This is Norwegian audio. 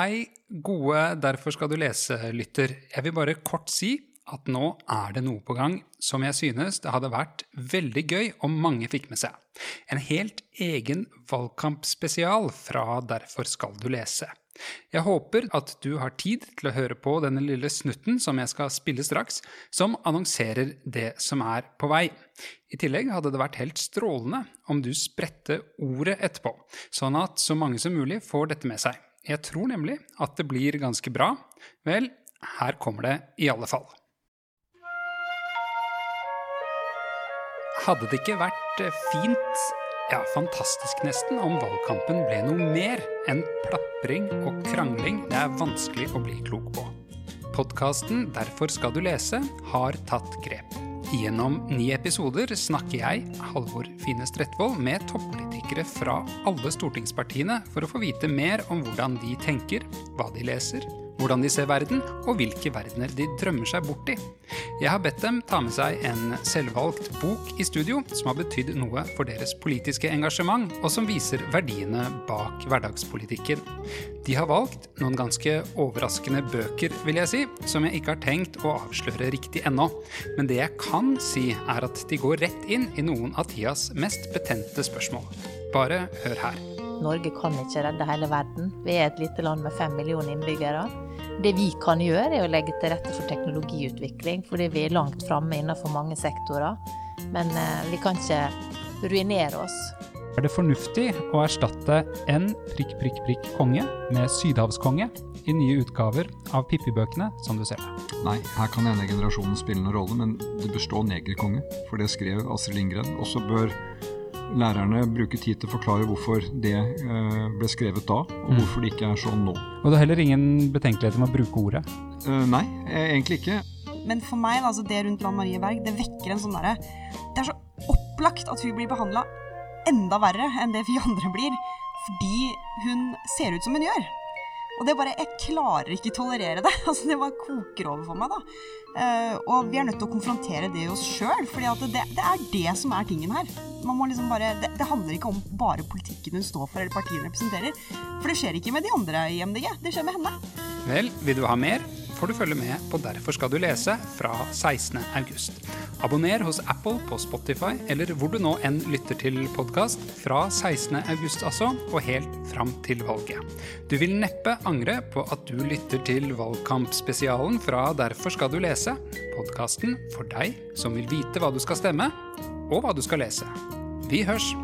Hei, gode Derfor skal du lese-lytter. Jeg vil bare kort si at nå er det noe på gang som jeg synes det hadde vært veldig gøy om mange fikk med seg. En helt egen valgkampspesial fra Derfor skal du lese. Jeg håper at du har tid til å høre på denne lille snutten som jeg skal spille straks, som annonserer det som er på vei. I tillegg hadde det vært helt strålende om du spredte ordet etterpå, sånn at så mange som mulig får dette med seg. Jeg tror nemlig at det blir ganske bra. Vel, her kommer det i alle fall. Hadde det ikke vært eh, fint, ja, fantastisk nesten, om valgkampen ble noe mer enn plapring og krangling det er vanskelig å bli klok på? Podkasten Derfor skal du lese har tatt grep. Gjennom ni episoder snakker jeg, Halvor Fine Strettvold, med toppolitikere fra alle stortingspartiene for å få vite mer om hvordan de tenker, hva de leser, hvordan de ser verden, og hvilke verdener de drømmer seg bort i. Jeg har bedt dem ta med seg en selvvalgt bok i studio som har betydd noe for deres politiske engasjement, og som viser verdiene bak hverdagspolitikken. De har valgt noen ganske overraskende bøker, vil jeg si, som jeg ikke har tenkt å avsløre riktig ennå. Men det jeg kan si, er at de går rett inn i noen av tidas mest betente spørsmål. Bare hør her. Norge kan ikke redde hele verden. Vi er et lite land med fem millioner innbyggere. Det vi kan gjøre, er å legge til rette for teknologiutvikling, fordi vi er langt framme innenfor mange sektorer. Men eh, vi kan ikke ruinere oss. Er det fornuftig å erstatte en prikk, prikk, prikk konge med sydhavskonge i nye utgaver av Pippi-bøkene, som du ser det? Nei, her kan ene generasjonen spille noen rolle, men det bør stå negerkonge, for det skrev Astrid Lindgren. Og så bør lærerne bruke tid til å forklare hvorfor det eh, ble skrevet da, og Mm. hvorfor det ikke er sånn nå. Og det er heller ingen betenkeligheter med å bruke ordet. Eh, Nei, eh, egentlig ikke. Men for meg, altså det rundt Lan Marie Berg, det vekker en sånn derre Det er så opplagt at hun blir behandla enda verre enn det vi andre blir, fordi hun ser ut som hun gjør. Og det bare Jeg klarer ikke tolerere det. Altså, det bare koker over for meg, da. Eh, og vi er nødt til å konfrontere det i oss sjøl, for det, det er det som er tingen her. Liksom bare, det, det handler ikke om bare politikken hun står for eller partiet hun representerer. For det skjer ikke med de andre i MDG, det skjer med henne. Vel, vil du ha mer, får du følge med på Derfor skal du lese fra 16. Abonner hos Apple på Spotify, eller hvor du nå enn lytter til podkast, fra 16. august altså, og helt fram til valget. Du vil neppe angre på at du lytter til valgkampspesialen fra Derfor skal du lese, podkasten for deg som vil vite hva du skal stemme, og hva du skal lese. Vi hørs!